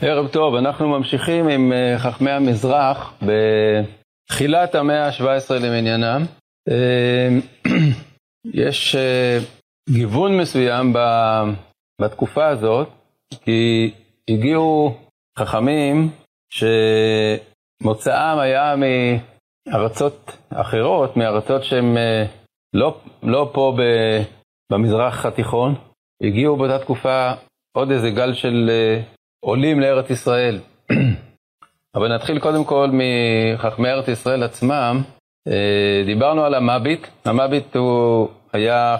ערב טוב, אנחנו ממשיכים עם אה, חכמי המזרח בתחילת המאה ה-17 למניינם. אה, יש אה, גיוון מסוים בתקופה הזאת, כי הגיעו חכמים שמוצאם היה מארצות אחרות, מארצות שהן לא, לא פה במזרח התיכון. הגיעו באותה תקופה עוד איזה גל של עולים לארץ ישראל. אבל נתחיל קודם כל מחכמי ארץ ישראל עצמם. אה, דיברנו על המביט, המביט הוא היה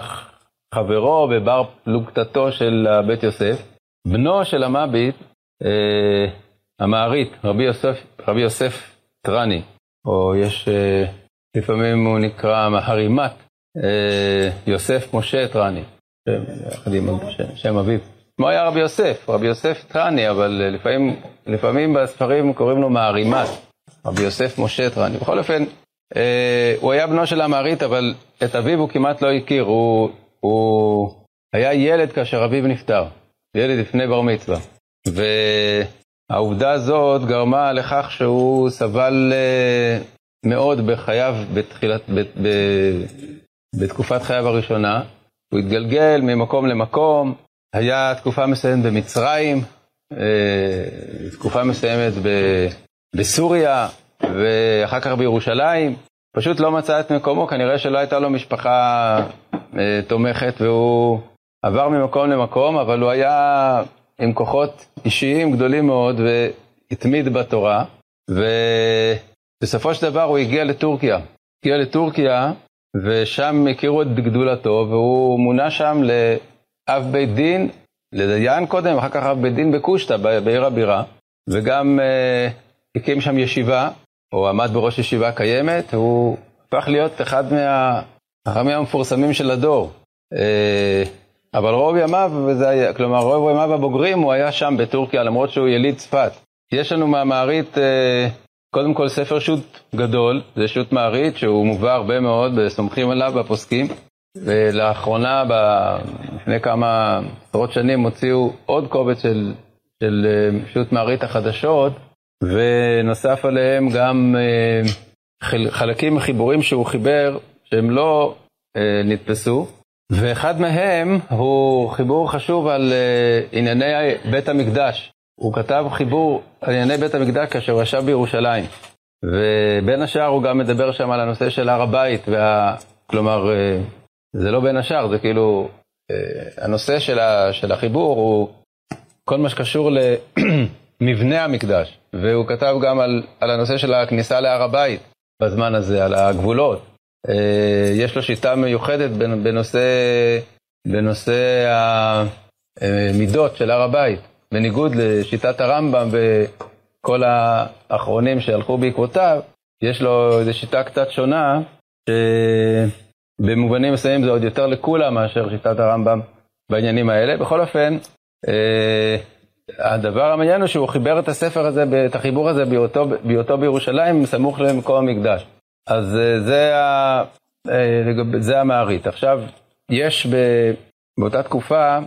חברו ובר פלוגתתו של בית יוסף. בנו של המביט, אה, המערית, רבי יוסף, רבי יוסף טרני, או יש, אה, לפעמים הוא נקרא הרימת, יוסף משה טרני, שם, שם אביו. כמו היה רבי יוסף, רבי יוסף טרני, אבל אה, לפעמים, לפעמים בספרים קוראים לו מערימת, רבי יוסף משה טרני. בכל אופן, אה, הוא היה בנו של המערית, אבל את אביו הוא כמעט לא הכיר, הוא, הוא היה ילד כאשר אביו נפטר, ילד לפני בר מצווה. והעובדה הזאת גרמה לכך שהוא סבל אה, מאוד בחייו, בתחילת, ב, ב, בתקופת חייו הראשונה. הוא התגלגל ממקום למקום, היה תקופה מסוימת במצרים, אה, תקופה מסוימת בסוריה, ואחר כך בירושלים. פשוט לא מצא את מקומו, כנראה שלא הייתה לו משפחה אה, תומכת, והוא עבר ממקום למקום, אבל הוא היה עם כוחות אישיים גדולים מאוד, והתמיד בתורה, ובסופו של דבר הוא הגיע לטורקיה. הגיע לטורקיה, ושם הכירו את גדולתו, והוא מונה שם אב בית דין לדיין קודם, אחר כך אב בית דין בקושטא, בעיר הבירה, וגם אה, הקים שם ישיבה, או עמד בראש ישיבה קיימת, הוא הפך להיות אחד מהחכמים המפורסמים של הדור. אה, אבל רוב ימיו, היה, כלומר רוב ימיו הבוגרים, הוא היה שם בטורקיה, למרות שהוא יליד צפת. יש לנו מהמערית, אה, קודם כל ספר שו"ת גדול, זה שו"ת מערית, שהוא מובא הרבה מאוד, וסומכים עליו בפוסקים. ולאחרונה, ב... לפני כמה עשרות שנים, הוציאו עוד קובץ של, של אה, שו"ת מערית החדשות, ונוסף עליהם גם אה, חלקים מחיבורים שהוא חיבר, שהם לא אה, נתפסו, ואחד מהם הוא חיבור חשוב על ענייני בית המקדש. הוא כתב חיבור על ענייני בית המקדש כאשר הוא ישב בירושלים. ובין השאר הוא גם מדבר שם על הנושא של הר הבית, וה... כלומר, זה לא בין השאר, זה כאילו, אה, הנושא של, ה, של החיבור הוא כל מה שקשור למבנה המקדש, והוא כתב גם על, על הנושא של הכניסה להר הבית בזמן הזה, על הגבולות. אה, יש לו שיטה מיוחדת בנושא, בנושא המידות של הר הבית, בניגוד לשיטת הרמב"ם וכל האחרונים שהלכו בעקבותיו, יש לו איזו שיטה קצת שונה, ש... במובנים מסוימים זה עוד יותר לקולה מאשר שיטת הרמב"ם בעניינים האלה. בכל אופן, אה, הדבר המעניין הוא שהוא חיבר את הספר הזה, את החיבור הזה בהיותו, בהיותו בירושלים, סמוך למקום המקדש. אז אה, זה, ה, אה, זה המערית. עכשיו, יש ב, באותה תקופה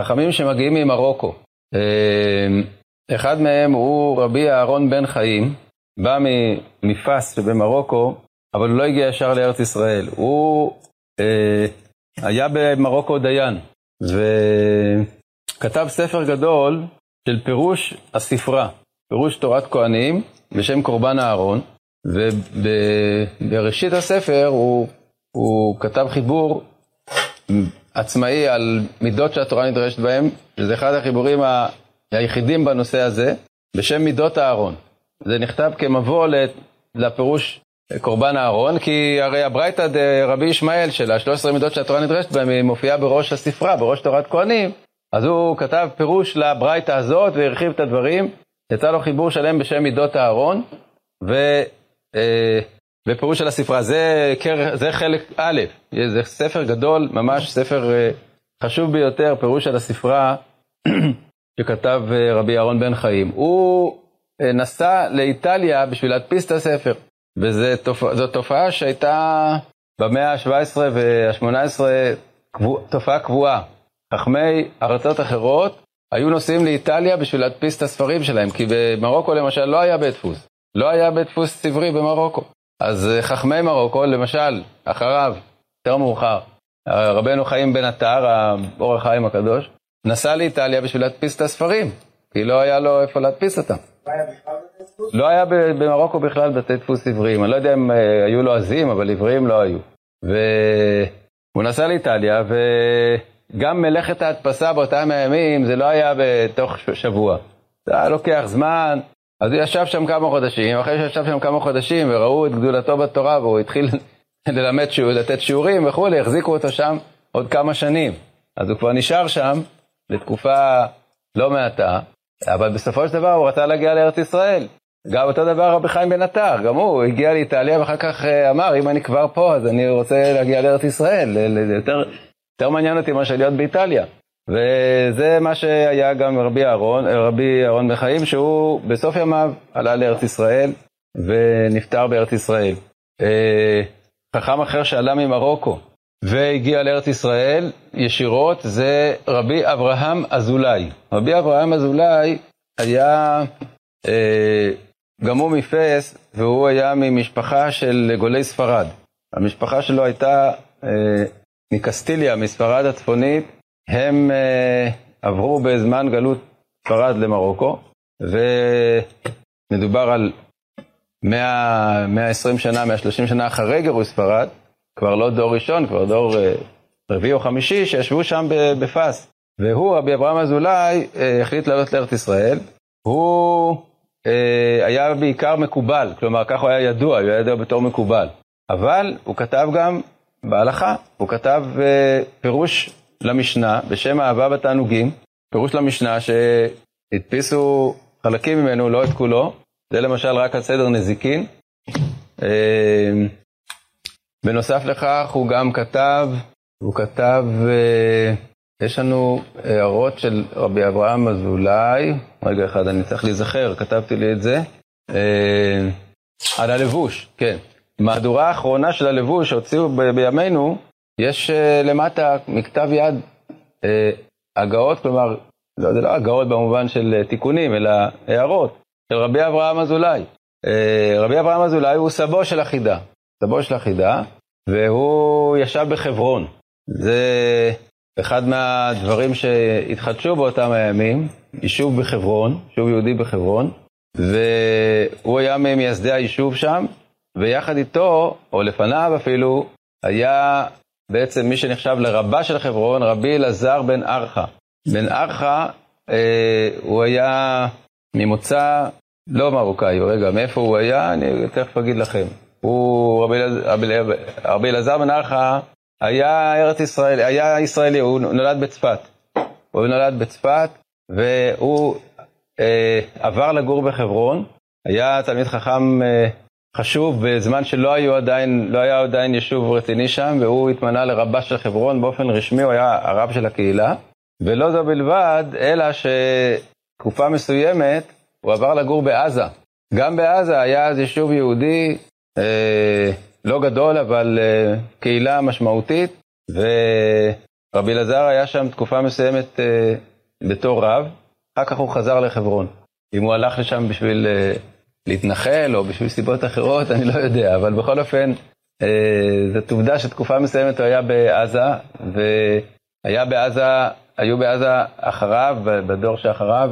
חכמים שמגיעים ממרוקו. אה, אחד מהם הוא רבי אהרון בן חיים, בא מפאס שבמרוקו, אבל הוא לא הגיע ישר לארץ ישראל. הוא אה, היה במרוקו דיין, וכתב ספר גדול של פירוש הספרה, פירוש תורת כהנים בשם קורבן אהרון, ובראשית הספר הוא, הוא כתב חיבור עצמאי על מידות שהתורה נדרשת בהם, שזה אחד החיבורים היחידים בנושא הזה, בשם מידות אהרון. זה נכתב כמבוא לפירוש קורבן אהרון, כי הרי הברייתא דרבי ישמעאל של ה-13 מידות שהתורה נדרשת בהן, היא מופיעה בראש הספרה, בראש תורת כהנים, אז הוא כתב פירוש לברייתא הזאת והרחיב את הדברים, יצא לו חיבור שלם בשם מידות אהרון, ו, אה, ופירוש של הספרה. זה, זה חלק א', זה ספר גדול, ממש ספר אה, חשוב ביותר, פירוש של הספרה שכתב אה, רבי אהרון בן חיים. הוא אה, נסע לאיטליה בשביל להדפיס את הספר. וזו תופעה שהייתה במאה ה-17 וה-18 תופעה קבועה. חכמי ארצות אחרות היו נוסעים לאיטליה בשביל להדפיס את הספרים שלהם, כי במרוקו למשל לא היה בית דפוס. לא היה בית דפוס עברי במרוקו. אז אה, חכמי מרוקו, למשל, אחריו, יותר מאוחר, רבנו חיים בן עטר, האור החיים הקדוש, נסע לאיטליה בשביל להדפיס את הספרים, כי לא היה לו איפה להדפיס אותם. לא היה במרוקו בכלל בתי דפוס עבריים. אני לא יודע אם אה, היו לועזים, אבל עבריים לא היו. והוא נסע לאיטליה, וגם מלאכת ההדפסה באותם הימים, זה לא היה בתוך שבוע. זה היה לוקח זמן. אז הוא ישב שם כמה חודשים, אחרי שישב שם כמה חודשים וראו את גדולתו בתורה, והוא התחיל ללמד, לתת שיעורים וכולי, החזיקו אותו שם עוד כמה שנים. אז הוא כבר נשאר שם לתקופה לא מעטה, אבל בסופו של דבר הוא רצה להגיע לארץ ישראל. גם אותו דבר רבי חיים בן עטר, גם הוא הגיע לאיטליה ואחר כך אה, אמר, אם אני כבר פה אז אני רוצה להגיע לארץ ישראל, יותר, יותר מעניין אותי מאשר להיות באיטליה. וזה מה שהיה גם רבי אהרון, רבי אהרון בן חיים, שהוא בסוף ימיו עלה לארץ ישראל ונפטר בארץ ישראל. אה, חכם אחר שעלה ממרוקו והגיע לארץ ישראל ישירות זה רבי אברהם אזולאי. רבי אברהם אזולאי היה אה, גם הוא מפס והוא היה ממשפחה של גולי ספרד. המשפחה שלו הייתה אה, מקסטיליה, מספרד הצפונית, הם אה, עברו בזמן גלות ספרד למרוקו, ומדובר על 100, 120 שנה, 130 שנה אחרי גירוש ספרד, כבר לא דור ראשון, כבר דור אה, רביעי או חמישי, שישבו שם בפאס. והוא, רבי אברהם אזולאי, אה, החליט לעלות לארץ ישראל. הוא היה בעיקר מקובל, כלומר, כך הוא היה ידוע, הוא היה ידוע בתור מקובל. אבל הוא כתב גם בהלכה, הוא כתב אה, פירוש למשנה בשם אהבה בתענוגים, פירוש למשנה שהדפיסו חלקים ממנו, לא את כולו, זה למשל רק על סדר נזיקין. אה, בנוסף לכך הוא גם כתב, הוא כתב, אה, יש לנו הערות של רבי אברהם אזולאי, רגע אחד אני צריך להיזכר, כתבתי לי את זה, אה, על הלבוש, כן. מהדורה האחרונה של הלבוש שהוציאו בימינו, יש למטה מכתב יד הגאות, כלומר, לא, זה לא הגאות במובן של תיקונים, אלא הערות. של רבי אברהם אזולאי. אה, רבי אברהם אזולאי הוא סבו של החידה, סבו של החידה, והוא ישב בחברון. זה אחד מהדברים שהתחדשו באותם הימים, יישוב בחברון, יישוב יהודי בחברון, והוא היה ממייסדי היישוב שם, ויחד איתו, או לפניו אפילו, היה בעצם מי שנחשב לרבה של חברון, רבי אלעזר בן ארכה. בן ארכה, אה, הוא היה ממוצא לא מרוקאי, רגע, מאיפה הוא היה? אני תכף אגיד לכם. הוא, רבי אלעזר בן ארכה היה ארץ ישראל, היה ישראלי, הוא נולד בצפת. הוא נולד בצפת, והוא אה, עבר לגור בחברון, היה תלמיד חכם אה, חשוב בזמן שלא היו עדיין, לא היה עדיין יישוב רציני שם, והוא התמנה לרבה של חברון באופן רשמי, הוא היה הרב של הקהילה. ולא זו בלבד, אלא שתקופה מסוימת הוא עבר לגור בעזה. גם בעזה היה אז יישוב יהודי, אה, לא גדול, אבל אה, קהילה משמעותית, ורבי אלעזר היה שם תקופה מסוימת אה, בתור רב, אחר כך הוא חזר לחברון. אם הוא הלך לשם בשביל אה, להתנחל או בשביל סיבות אחרות, אני לא יודע, אבל בכל אופן, זאת עובדה שתקופה מסוימת הוא היה בעזה, והיה בעזה, היו בעזה אחריו, בדור שאחריו,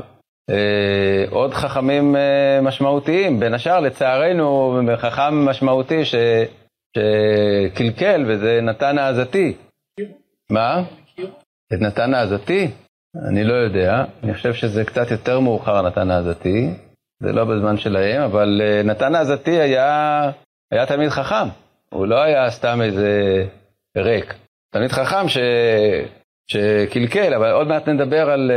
עוד חכמים אה, משמעותיים, בין השאר לצערנו חכם משמעותי ש, שקלקל וזה נתן העזתי. מה? את נתן העזתי? אני לא יודע, אני חושב שזה קצת יותר מאוחר נתן העזתי, זה לא בזמן שלהם, אבל אה, נתן העזתי היה, היה תלמיד חכם, הוא לא היה סתם איזה ריק. תלמיד חכם ש, שקלקל, אבל עוד מעט נדבר על...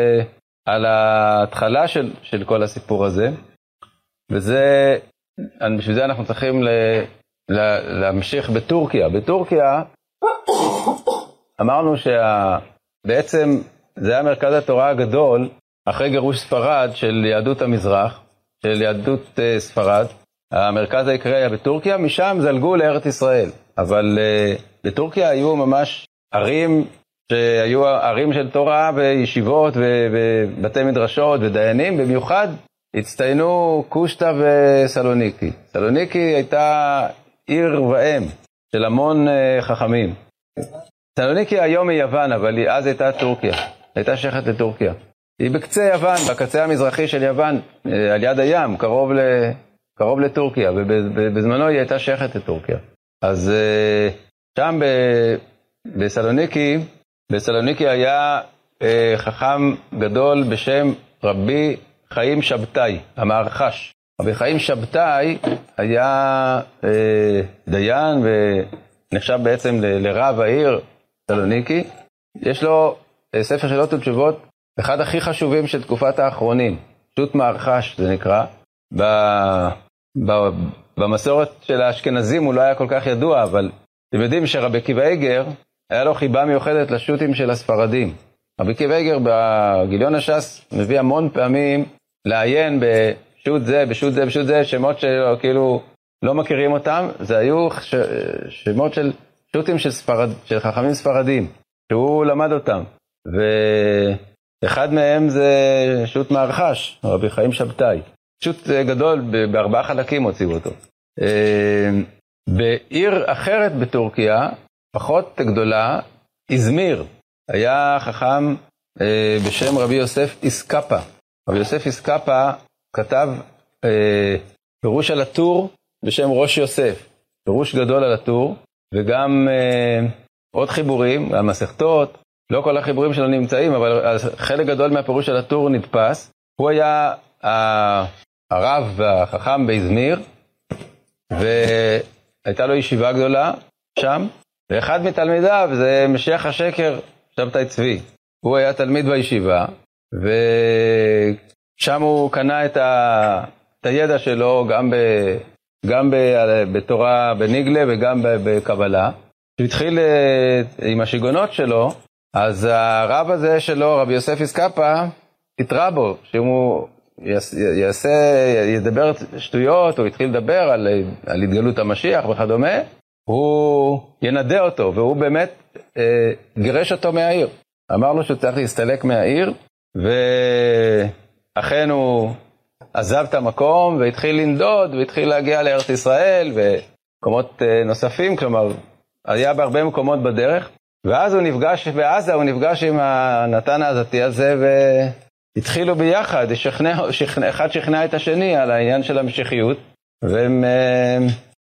על ההתחלה של, של כל הסיפור הזה, וזה, בשביל זה אנחנו צריכים ל, ל, להמשיך בטורקיה. בטורקיה אמרנו שבעצם זה היה מרכז התורה הגדול אחרי גירוש ספרד של יהדות המזרח, של יהדות uh, ספרד. המרכז העיקרי היה בטורקיה, משם זלגו לארץ ישראל. אבל uh, בטורקיה היו ממש ערים שהיו ערים של תורה וישיבות ובתי מדרשות ודיינים, במיוחד הצטיינו קושטא וסלוניקי. סלוניקי הייתה עיר ואם של המון uh, חכמים. סלוניקי היום היא יוון, אבל היא אז הייתה טורקיה, הייתה שייכת לטורקיה. היא בקצה יוון, בקצה המזרחי של יוון, אה, על יד הים, קרוב, ל, קרוב לטורקיה, ובזמנו היא הייתה שייכת לטורקיה. אז אה, שם בסלוניקי, בסלוניקי היה אה, חכם גדול בשם רבי חיים שבתאי, המהרחש. רבי חיים שבתאי היה דיין ונחשב בעצם לרב העיר סלוניקי. יש לו ספר שאלות ותשובות אחד הכי חשובים של תקופת האחרונים, שו"ת מהרחש זה נקרא. ב, ב, במסורת של האשכנזים הוא לא היה כל כך ידוע, אבל אתם יודעים שרבי עקיבא איגר, היה לו חיבה מיוחדת לשו"תים של הספרדים. רבי עקיבא איגר בגיליון הש"ס מביא המון פעמים לעיין בשו"ת זה, בשו"ת זה, בשו"ת זה, שמות שכאילו לא מכירים אותם, זה היו ש, שמות של שו"תים של, ספרד, של חכמים ספרדים, שהוא למד אותם. ו... אחד מהם זה שו"ת מהרחש, רבי חיים שבתאי. שו"ת גדול, בארבעה חלקים הוציאו אותו. אה, בעיר אחרת בטורקיה, פחות גדולה, איזמיר, היה חכם אה, בשם רבי יוסף איסקפה. רבי יוסף איסקפה כתב אה, פירוש על הטור בשם ראש יוסף, פירוש גדול על הטור, וגם עוד חיבורים, על מסכתות, לא כל החיבורים שלו נמצאים, אבל חלק גדול מהפירוש של הטור נתפס. הוא היה הרב והחכם באזמיר, והייתה לו ישיבה גדולה שם, ואחד מתלמידיו זה משיח השקר, שבתאי צבי. הוא היה תלמיד בישיבה, ושם הוא קנה את, ה... את הידע שלו גם, ב... גם ב... בתורה בניגלה וגם בקבלה. הוא התחיל אה, עם השיגונות שלו, אז הרב הזה שלו, רבי יוסף איסקפה, התרה בו, שאם הוא יעשה, ידבר שטויות, הוא התחיל לדבר על, על התגלות המשיח וכדומה, הוא ינדה אותו, והוא באמת אה, גירש אותו מהעיר. אמר לו שהוא צריך להסתלק מהעיר, ואכן הוא עזב את המקום והתחיל לנדוד, והתחיל להגיע לארץ ישראל ומקומות אה, נוספים, כלומר, היה בהרבה מקומות בדרך. ואז הוא נפגש, בעזה הוא נפגש עם הנתן העזתי הזה, והתחילו ביחד, שכנע, שכנע, אחד שכנע את השני על העניין של המשיחיות, והם אה,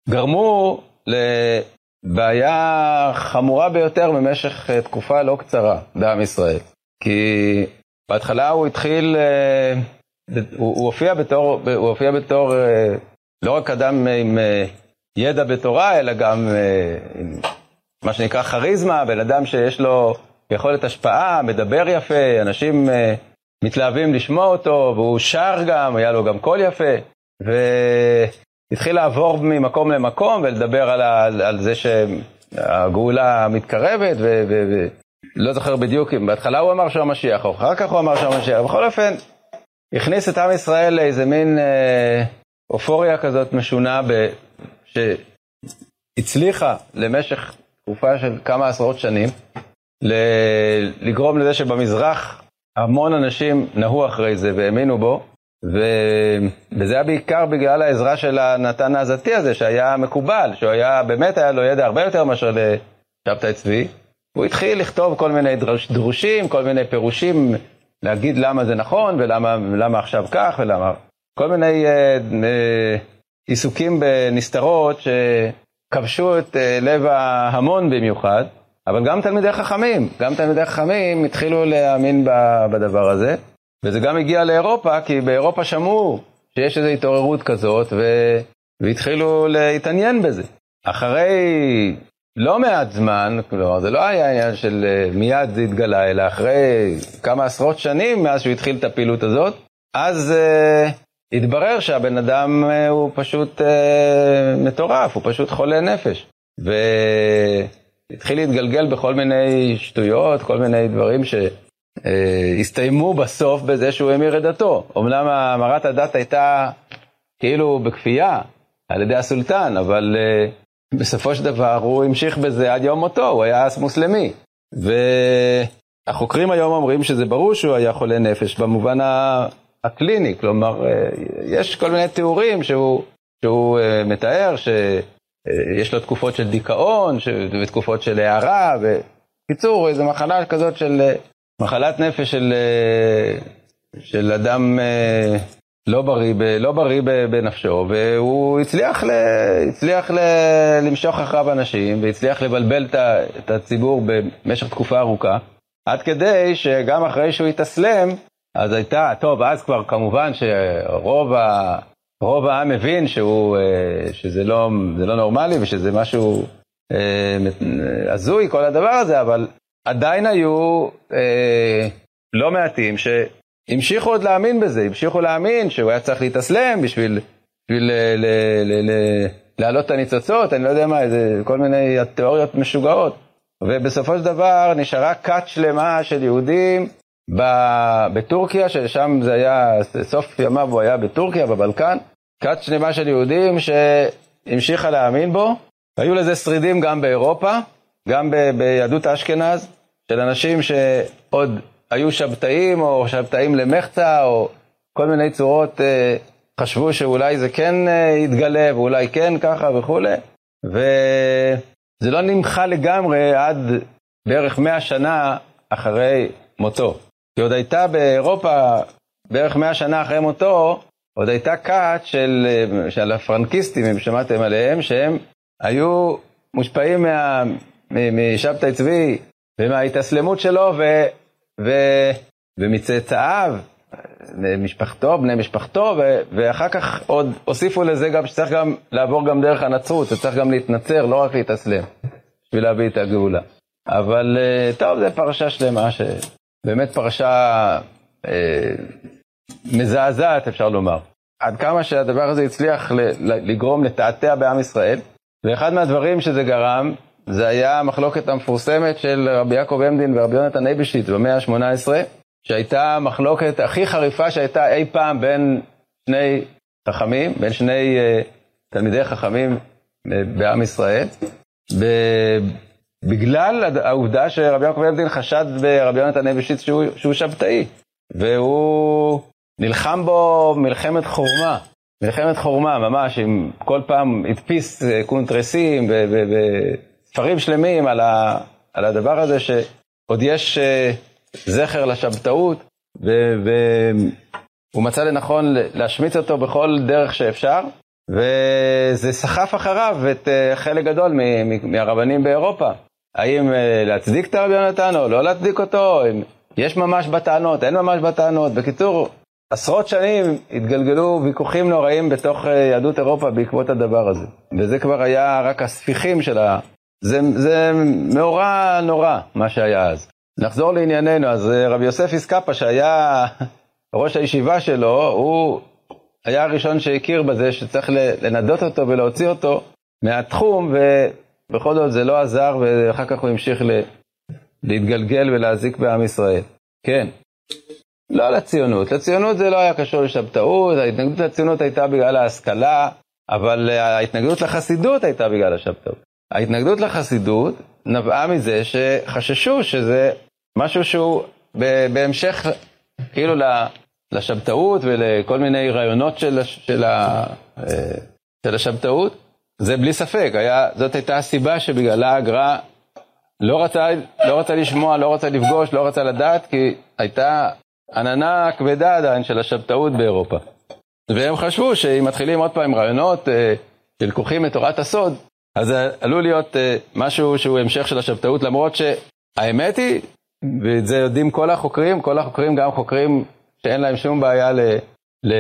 גרמו לבעיה חמורה ביותר במשך אה, תקופה לא קצרה בעם ישראל. כי בהתחלה הוא התחיל, אה, הוא, הוא הופיע בתור, הוא הופיע בתור לא רק אדם עם ידע בתורה, אלא גם עם מה שנקרא כריזמה, בן אדם שיש לו יכולת השפעה, מדבר יפה, אנשים מתלהבים לשמוע אותו, והוא שר גם, היה לו גם קול יפה, והתחיל לעבור ממקום למקום ולדבר על, על זה שהגאולה מתקרבת, ולא זוכר בדיוק, בהתחלה הוא אמר שהוא המשיח, או אחר כך הוא אמר שהוא המשיח, בכל אופן, הכניס את עם ישראל לאיזה מין אה, אופוריה כזאת משונה, ב, שהצליחה למשך תקופה של כמה עשרות שנים, לגרום לזה שבמזרח המון אנשים נהו אחרי זה והאמינו בו, וזה היה בעיקר בגלל העזרה של הנתן העזתי הזה, שהיה מקובל, שהוא היה, באמת היה לו ידע הרבה יותר מאשר לשבתאי צבי. הוא התחיל לכתוב כל מיני דרוש, דרושים, כל מיני פירושים, להגיד למה זה נכון ולמה עכשיו כך ולמה... כל מיני אה, אה, עיסוקים בנסתרות ש... כבשו את אה, לב ההמון במיוחד, אבל גם תלמידי חכמים, גם תלמידי חכמים התחילו להאמין בדבר הזה, וזה גם הגיע לאירופה, כי באירופה שמעו שיש איזו התעוררות כזאת, ו... והתחילו להתעניין בזה. אחרי לא מעט זמן, כלומר זה לא היה עניין של אה, מיד זה התגלה, אלא אחרי כמה עשרות שנים מאז שהוא התחיל את הפעילות הזאת, אז uh, התברר שהבן אדם אה, הוא פשוט אה, מטורף, הוא פשוט חולה נפש. והתחיל להתגלגל בכל מיני שטויות, כל מיני דברים שהסתיימו בסוף בזה שהוא המיר את דתו. אמנם המרת הדת הייתה כאילו בכפייה על ידי הסולטן, אבל אה, בסופו של דבר הוא המשיך בזה עד יום מותו, הוא היה מוסלמי. והחוקרים היום אומרים שזה ברור שהוא היה חולה נפש במובן הקליני, כלומר, יש כל מיני תיאורים שהוא, שהוא מתאר, שיש לו תקופות של דיכאון ותקופות של הערה, בקיצור, איזו מחלה כזאת של מחלת נפש של, של אדם לא בריא, לא בריא בנפשו, והוא הצליח, ל, הצליח ל, למשוך אחריו אנשים, והצליח לבלבל את הציבור במשך תקופה ארוכה, עד כדי שגם אחרי שהוא התאסלם, אז הייתה, טוב, אז כבר כמובן שרוב ה, רוב העם מבין שהוא, אה, שזה לא, לא נורמלי ושזה משהו אה, הזוי, כל הדבר הזה, אבל עדיין היו אה, לא מעטים ש... המשיכו עוד להאמין בזה, המשיכו להאמין שהוא היה צריך להתאסלם בשביל, בשביל להעלות את הניצוצות, אני לא יודע מה, איזה כל מיני תיאוריות משוגעות. ובסופו של דבר נשארה כת שלמה של יהודים בטורקיה, ששם זה היה, סוף ימיו הוא היה בטורקיה, בבלקן, כת שלמה של יהודים שהמשיכה להאמין בו. היו לזה שרידים גם באירופה, גם ביהדות אשכנז, של אנשים שעוד היו שבתאים או שבתאים למחצה או כל מיני צורות אה, חשבו שאולי זה כן אה, יתגלה ואולי כן ככה וכולי. וזה לא נמחה לגמרי עד בערך מאה שנה אחרי מותו. כי עוד הייתה באירופה, בערך מאה שנה אחרי מותו, עוד הייתה כת של, אה, של הפרנקיסטים, אם שמעתם עליהם, שהם היו מושפעים מה, משבתאי צבי ומההתאסלמות שלו, ו... ו... ומצאצאיו, משפחתו, בני משפחתו, ו... ואחר כך עוד הוסיפו לזה גם שצריך גם לעבור גם דרך הנצרות, שצריך גם להתנצר, לא רק להתאסלם, בשביל להביא את הגאולה. אבל אה, טוב, זו פרשה שלמה, שבאמת פרשה אה, מזעזעת, אפשר לומר. עד כמה שהדבר הזה הצליח לגרום לתעתע בעם ישראל, ואחד מהדברים שזה גרם, זה היה המחלוקת המפורסמת של רבי יעקב עמדין ורבי יונתן אייבשיץ במאה ה-18, שהייתה המחלוקת הכי חריפה שהייתה אי פעם בין שני חכמים, בין שני uh, תלמידי חכמים uh, בעם ישראל, בגלל העובדה שרבי יעקב עמדין חשד ברבי יונתן אייבשיץ שהוא, שהוא שבתאי, והוא נלחם בו מלחמת חורמה. מלחמת חורמה, ממש, עם כל פעם הדפיס אה, קונטרסים ספרים שלמים על, ה, על הדבר הזה שעוד יש uh, זכר לשבתאות, והוא מצא לנכון להשמיץ אותו בכל דרך שאפשר, וזה סחף אחריו את uh, חלק גדול מ, מ, מהרבנים באירופה. האם uh, להצדיק את הרבי יונתן או לא להצדיק אותו, אם יש ממש בטענות, אין ממש בטענות. בקיצור, עשרות שנים התגלגלו ויכוחים נוראים בתוך יהדות אירופה בעקבות הדבר הזה. וזה כבר היה רק הספיחים של, ה, זה, זה מאורע נורא, מה שהיה אז. נחזור לענייננו, אז אה, רבי יוסף איסקפה, שהיה ראש הישיבה שלו, הוא היה הראשון שהכיר בזה שצריך לנדות אותו ולהוציא אותו מהתחום, ובכל זאת זה לא עזר, ואחר כך הוא המשיך ל... להתגלגל ולהזיק בעם ישראל. כן. לא לציונות, לציונות זה לא היה קשור לשבתאות, ההתנגדות לציונות הייתה בגלל ההשכלה, אבל ההתנגדות לחסידות הייתה בגלל השבתאות. ההתנגדות לחסידות נבעה מזה שחששו שזה משהו שהוא בהמשך כאילו לשבתאות ולכל מיני רעיונות של, של, ה, של השבתאות. זה בלי ספק, היה, זאת הייתה הסיבה שבגללה הגר"א לא לא רצה לשמוע, לא רצה לפגוש, לא רצה לדעת, כי הייתה עננה כבדה עדיין של השבתאות באירופה. והם חשבו שאם מתחילים עוד פעם עם רעיונות אה, שלקוחים מתורת הסוד, אז זה עלול להיות uh, משהו שהוא המשך של השבתאות, למרות שהאמת היא, ואת זה יודעים כל החוקרים, כל החוקרים גם חוקרים שאין להם שום בעיה ל, ל,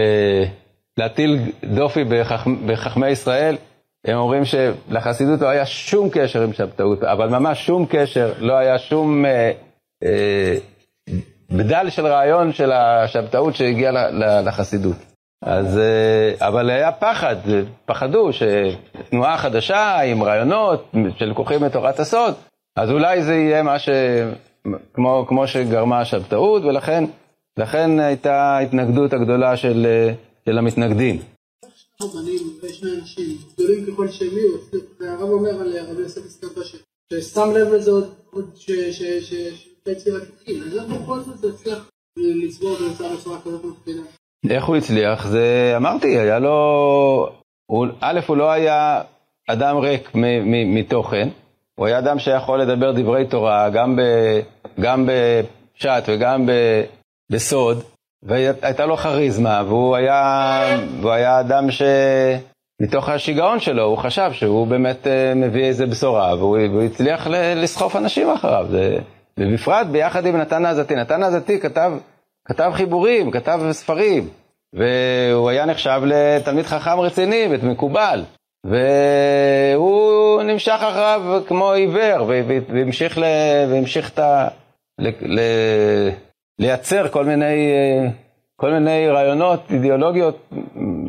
להטיל דופי בחכ, בחכמי ישראל, הם אומרים שלחסידות לא היה שום קשר עם שבתאות, אבל ממש שום קשר, לא היה שום אה, אה, בדל של רעיון של השבתאות שהגיע לחסידות. אז, אה, אבל היה פחד, פחדו שתנועה חדשה עם רעיונות שלקוחים מתורת הסוד, אז אולי זה יהיה מה ש... כמו, כמו שגרמה השבתאות, ולכן לכן הייתה ההתנגדות הגדולה של, אה, של המתנגדים. רבנים, שני אנשים, גדולים ככל שהם יהיו, הרב אומר על רבי יוסף הסקפה ששם לב לזה עוד התחיל, אז איך בכל זאת זה הצליח לצבור ולצלוח בצורה כזאת מפחידה? איך הוא הצליח? זה, אמרתי, היה לו... הוא, א', הוא לא היה אדם ריק מתוכן, הוא היה אדם שיכול לדבר דברי תורה גם, ב, גם בפשט וגם ב, בסוד, והייתה לו כריזמה, והוא היה, והוא היה אדם שמתוך השיגעון שלו, הוא חשב שהוא באמת אה, מביא איזה בשורה, והוא, והוא הצליח לסחוף אנשים אחריו. זה, ובפרט ביחד עם נתן העזתי. נתן העזתי כתב, כתב חיבורים, כתב ספרים, והוא היה נחשב לתלמיד חכם רציני ומקובל. והוא נמשך אחריו כמו עיוור, והמשיך, ל... והמשיך ה... ל... ל... לייצר כל מיני, כל מיני רעיונות, אידיאולוגיות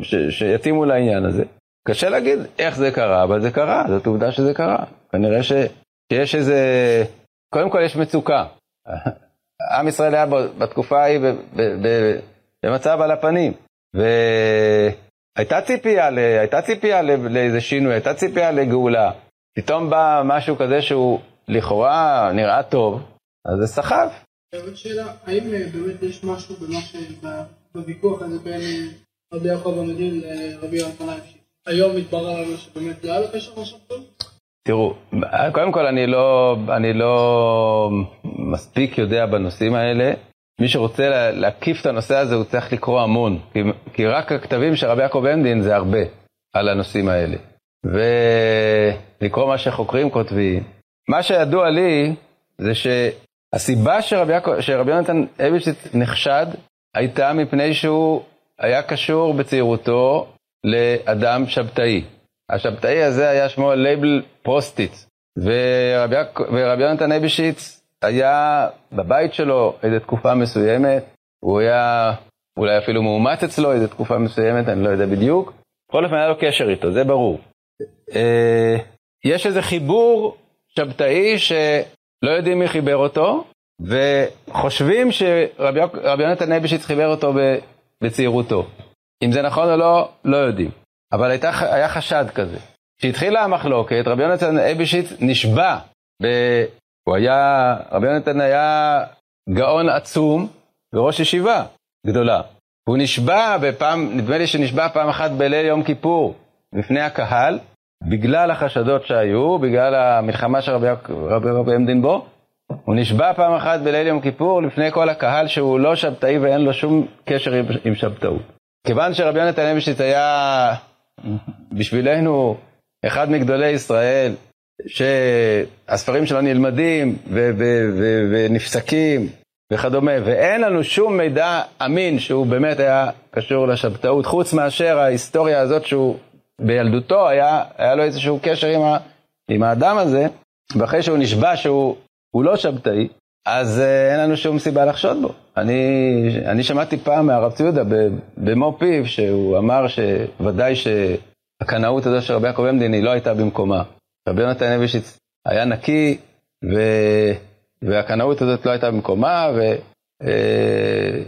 ש... שיתאימו לעניין הזה. קשה להגיד איך זה קרה, אבל זה קרה, זאת עובדה שזה קרה. כנראה ש... שיש איזה... קודם כל יש מצוקה. עם ישראל היה בתקופה ההיא במצב על הפנים. ו... הייתה ציפייה, הייתה ציפייה לאיזה שינוי, הייתה ציפייה לגאולה. פתאום בא משהו כזה שהוא לכאורה נראה טוב, אז זה סחב. עוד שאלה, האם אה, באמת יש משהו במה שבוויכוח הזה בין אה, רבי יעקב המדין לרבי יונתן היום מתברר לנו שבאמת לא היה לו קשר לשבתות? תראו, קודם כל אני לא, אני לא מספיק יודע בנושאים האלה. מי שרוצה להקיף את הנושא הזה, הוא צריך לקרוא המון, כי, כי רק הכתבים של רבי יעקב עמדין זה הרבה על הנושאים האלה. ולקרוא מה שחוקרים כותבים. מה שידוע לי, זה שהסיבה שרבי, שרבי יונתן אבישיץ נחשד, הייתה מפני שהוא היה קשור בצעירותו לאדם שבתאי. השבתאי הזה היה שמו לייבל פרוסטיץ, ורבי, ורבי יונתן אבישיץ היה בבית שלו איזו תקופה מסוימת, הוא היה אולי אפילו מאומץ אצלו איזו תקופה מסוימת, אני לא יודע בדיוק. בכל אופן היה לו קשר איתו, זה ברור. אה, יש איזה חיבור שבתאי שלא יודעים מי חיבר אותו, וחושבים שרבי יונתן נבישיץ חיבר אותו בצעירותו. אם זה נכון או לא, לא יודעים. אבל הייתה, היה חשד כזה. כשהתחילה המחלוקת, רבי יונתן אבישיץ נשבע הוא היה, רבי יונתן היה גאון עצום וראש ישיבה גדולה. הוא נשבע בפעם, נדמה לי שנשבע פעם אחת בליל יום כיפור בפני הקהל, בגלל החשדות שהיו, בגלל המלחמה של רבי, רבי, רבי עמדין בו. הוא נשבע פעם אחת בליל יום כיפור לפני כל הקהל שהוא לא שבתאי ואין לו שום קשר עם שבתאות. כיוון שרבי יונתן אבישיץ היה בשבילנו אחד מגדולי ישראל, שהספרים שלו נלמדים ונפסקים וכדומה, ואין לנו שום מידע אמין שהוא באמת היה קשור לשבתאות, חוץ מאשר ההיסטוריה הזאת שהוא בילדותו היה, היה לו איזשהו קשר עם, ה, עם האדם הזה, ואחרי שהוא נשבע שהוא לא שבתאי, אז uh, אין לנו שום סיבה לחשוד בו. אני, אני שמעתי פעם מהרב ציודה במו פיו, שהוא אמר שוודאי שהקנאות הזו של רבי יעקב עמדין היא לא הייתה במקומה. רבי יונתן אבישיץ היה נקי, ו... והקנאות הזאת לא הייתה במקומה, ו... אה,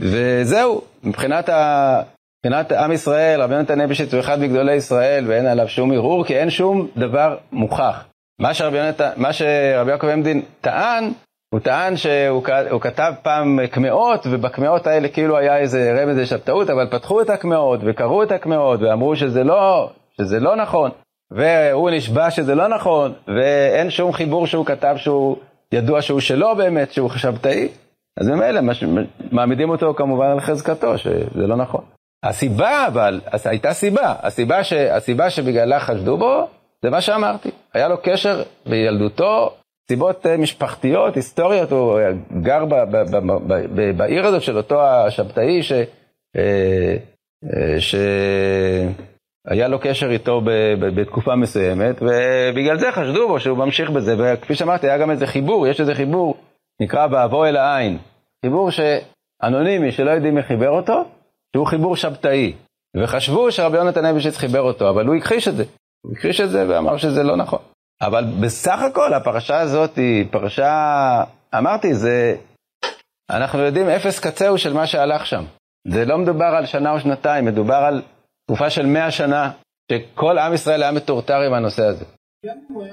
וזהו, מבחינת, ה... מבחינת עם ישראל, רבי יונתן אבישיץ הוא אחד מגדולי ישראל ואין עליו שום ערעור, כי אין שום דבר מוכח. מה שרבי, מה שרבי יעקב עמדין טען, הוא טען שהוא כתב פעם קמעות, ובקמעות האלה כאילו היה איזה רמז לשבתאות, אבל פתחו את הקמעות וקראו את הקמעות ואמרו שזה לא, שזה לא נכון. והוא נשבע שזה לא נכון, ואין שום חיבור שהוא כתב שהוא ידוע שהוא שלו באמת, שהוא שבתאי, אז ממילא מעמידים אותו כמובן על חזקתו, שזה לא נכון. הסיבה אבל, הייתה סיבה, הסיבה, ש, הסיבה שבגללה חשדו בו, זה מה שאמרתי. היה לו קשר בילדותו, סיבות אה, משפחתיות, היסטוריות, הוא גר ב, ב, בעיר הזאת של אותו השבתאי, ש... אה, אה, ש... היה לו קשר איתו בתקופה מסוימת, ובגלל זה חשדו בו שהוא ממשיך בזה, וכפי שאמרתי, היה גם איזה חיבור, יש איזה חיבור, נקרא באבוא אל העין. חיבור שאנונימי, שלא יודעים מי חיבר אותו, שהוא חיבור שבתאי. וחשבו שרבי יונתן אבישיץ חיבר אותו, אבל הוא הכחיש את זה. הוא הכחיש את זה ואמר שזה לא נכון. אבל בסך הכל הפרשה הזאת היא פרשה, אמרתי, זה, אנחנו יודעים אפס קצהו של מה שהלך שם. זה לא מדובר על שנה או שנתיים, מדובר על תקופה של מאה שנה, שכל עם ישראל היה מטורטר עם הנושא הזה. אם הוא היה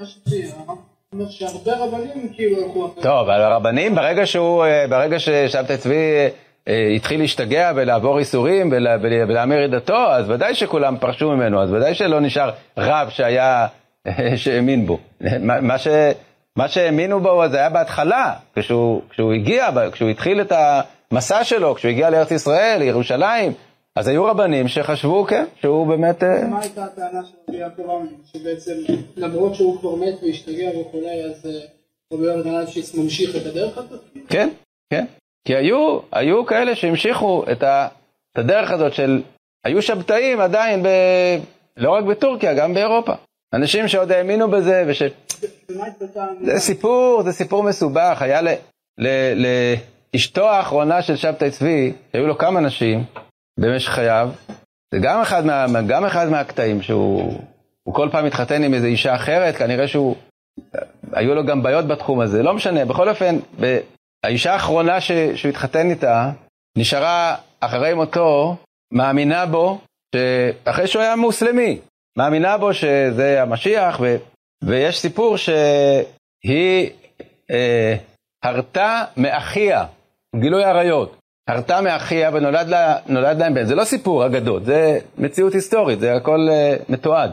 אומר שהרבה רבנים כאילו הלכו אחרי. טוב, אבל הרבנים, ברגע שהוא, אה, ברגע ששבתאי צבי אה, התחיל להשתגע ולעבור איסורים ולה- ולה- ולהמיר את דתו, אז ודאי שכולם פרשו ממנו, אז ודאי שלא נשאר רב שהיה, שהאמין בו. מה, ש, מה שהאמינו בו זה היה בהתחלה, כשהוא, כשהוא הגיע, כשהוא התחיל את המסע שלו, כשהוא הגיע לארץ ישראל, לירושלים, אז היו רבנים שחשבו, כן, שהוא באמת... אה, מה הייתה הטענה של רבי יעקב ארמין? שבעצם למרות שהוא כבר מת והשתגע וכולי, אז אה, רבי יונתן אלשיץ ממשיך את הדרך הזאת? כן, כן. כי היו, היו כאלה שהמשיכו את, ה, את הדרך הזאת של, היו שבתאים עדיין, ב, לא רק בטורקיה, גם באירופה. אנשים שעוד האמינו בזה, וש... זה סיפור, זה סיפור מסובך. היה ל, ל, לאשתו האחרונה של שבתאי צבי, היו לו כמה נשים במשך חייו, זה גם אחד, מה, גם אחד מהקטעים שהוא הוא כל פעם התחתן עם איזו אישה אחרת, כנראה שהוא, היו לו גם בעיות בתחום הזה, לא משנה, בכל אופן, ב, האישה האחרונה ש, שהוא התחתן איתה, נשארה אחרי מותו, מאמינה בו, שאחרי שהוא היה מוסלמי, מאמינה בו שזה המשיח, ו, ויש סיפור שהיא אה, הרתה מאחיה, גילוי עריות, הרתה מאחיה ונולד לה, להם בן. זה לא סיפור אגדות, זה מציאות היסטורית, זה הכל אה, מתועד.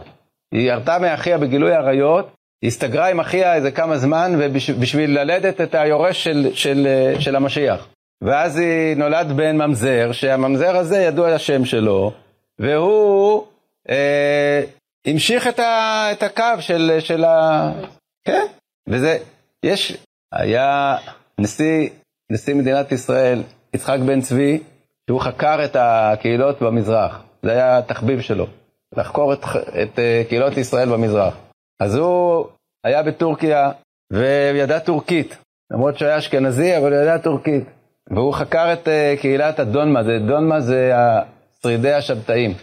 היא הרתה מאחיה בגילוי עריות, הסתגרה עם אחיה איזה כמה זמן ובשביל ללדת את היורש של, של, אה, של המשיח. ואז היא נולד בן ממזר, שהממזר הזה ידוע השם שלו, והוא אה, המשיך את, ה, את הקו של, של ה... כן, וזה, יש, היה נשיא, נשיא מדינת ישראל, יצחק בן צבי, שהוא חקר את הקהילות במזרח, זה היה התחביב שלו, לחקור את, את uh, קהילות ישראל במזרח. אז הוא היה בטורקיה וידע טורקית, למרות שהוא היה אשכנזי, אבל הוא ידע טורקית. והוא חקר את uh, קהילת הדונמה, זה, דונמה זה שרידי השבתאים.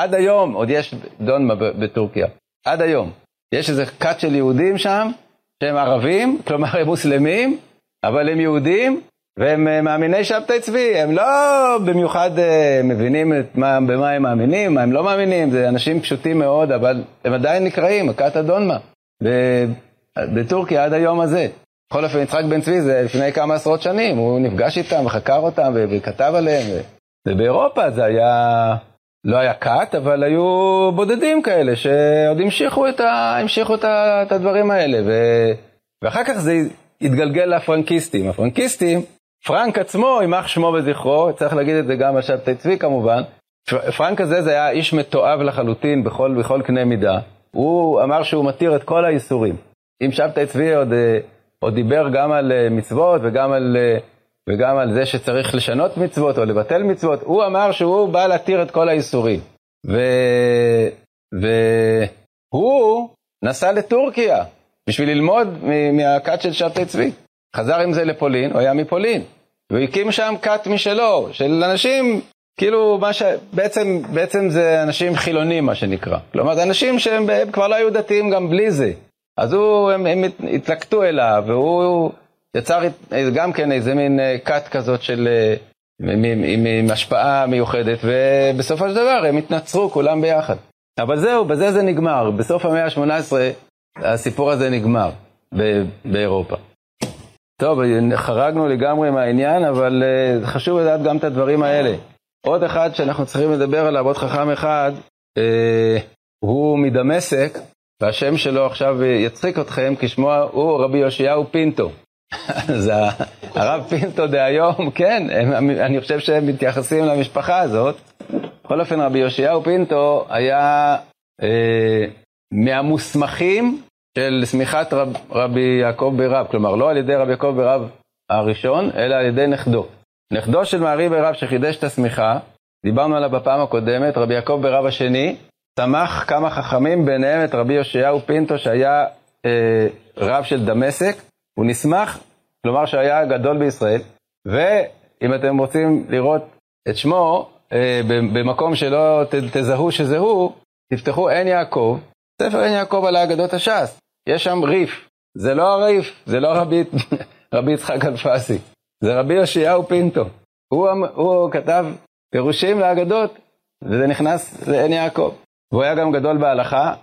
עד היום עוד יש דונמה בטורקיה, עד היום. יש איזה כת של יהודים שם, שהם ערבים, כלומר הם מוסלמים, אבל הם יהודים, והם מאמיני שבתאי צבי, הם לא במיוחד uh, מבינים מה, במה הם מאמינים, מה הם לא מאמינים, זה אנשים פשוטים מאוד, אבל הם עדיין נקראים, הכת הדונמה, בטורקיה עד היום הזה. בכל אופן, יצחק בן צבי זה לפני כמה עשרות שנים, הוא נפגש איתם וחקר אותם וכתב עליהם. ובאירופה זה היה, לא היה כת, אבל היו בודדים כאלה שעוד המשיכו את, ה... המשיכו את, ה... את הדברים האלה, ו... ואחר כך זה התגלגל לפרנקיסטים. הפרנקיסטים, פרנק עצמו, יימח שמו וזכרו, צריך להגיד את זה גם על שבתאי צבי כמובן, פרנק הזה זה היה איש מתועב לחלוטין בכל, בכל קנה מידה. הוא אמר שהוא מתיר את כל האיסורים. אם שבתאי צבי עוד, עוד דיבר גם על מצוות וגם על, וגם על זה שצריך לשנות מצוות או לבטל מצוות, הוא אמר שהוא בא להתיר את כל האיסורים. ו... והוא נסע לטורקיה בשביל ללמוד מהכת של שבתאי צבי. חזר עם זה לפולין, הוא היה מפולין. והוא הקים שם כת משלו, של אנשים, כאילו, מה ש... בעצם, בעצם זה אנשים חילונים, מה שנקרא. כלומר, זה אנשים שהם כבר לא היו דתיים גם בלי זה. אז הוא, הם, הם התלקטו אליו, והוא יצר גם כן איזה מין כת כזאת של... עם, עם, עם השפעה מיוחדת, ובסופו של דבר הם התנצרו כולם ביחד. אבל זהו, בזה זה נגמר. בסוף המאה ה-18 הסיפור הזה נגמר באירופה. טוב, חרגנו לגמרי מהעניין, אבל uh, חשוב לדעת גם את הדברים האלה. עוד אחד שאנחנו צריכים לדבר עליו, עוד חכם אחד, uh, הוא מדמשק, והשם שלו עכשיו יצחיק אתכם, כי שמו הוא רבי יאשיהו פינטו. אז הרב פינטו דהיום, כן, הם, אני חושב שהם מתייחסים למשפחה הזאת. בכל אופן, רבי יאשיהו פינטו היה אה, מהמוסמכים של סמיכת רב, רבי יעקב ברב, כלומר לא על ידי רבי יעקב ברב הראשון, אלא על ידי נכדו. נכדו של מערי ברב שחידש את הסמיכה, דיברנו עליו בפעם הקודמת, רבי יעקב ברב השני, סמך כמה חכמים, ביניהם את רבי יאשיהו פינטו שהיה אה, רב של דמשק, הוא נסמך, כלומר שהיה גדול בישראל, ואם אתם רוצים לראות את שמו, אה, במקום שלא ת, תזהו שזה הוא, תפתחו עין יעקב, ספר עין יעקב על האגדות הש"ס, יש שם ריף, זה לא הריף, זה לא רבי, רבי יצחק אלפסי, זה רבי יאשיהו פינטו, הוא, הוא כתב פירושים לאגדות, וזה נכנס לעין יעקב, והוא היה גם גדול בהלכה,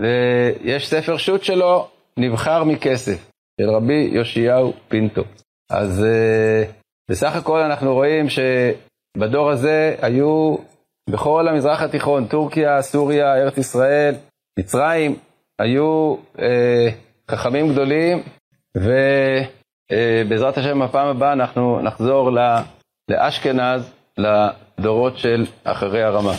ויש ספר שו"ת שלו, נבחר מכסף, של רבי יאשיהו פינטו. אז uh, בסך הכל אנחנו רואים שבדור הזה היו בכל המזרח התיכון, טורקיה, סוריה, ארץ ישראל, מצרים, היו uh, חכמים גדולים, ובעזרת uh, השם בפעם הבאה אנחנו נחזור לאשכנז, לדורות של אחרי הרמה.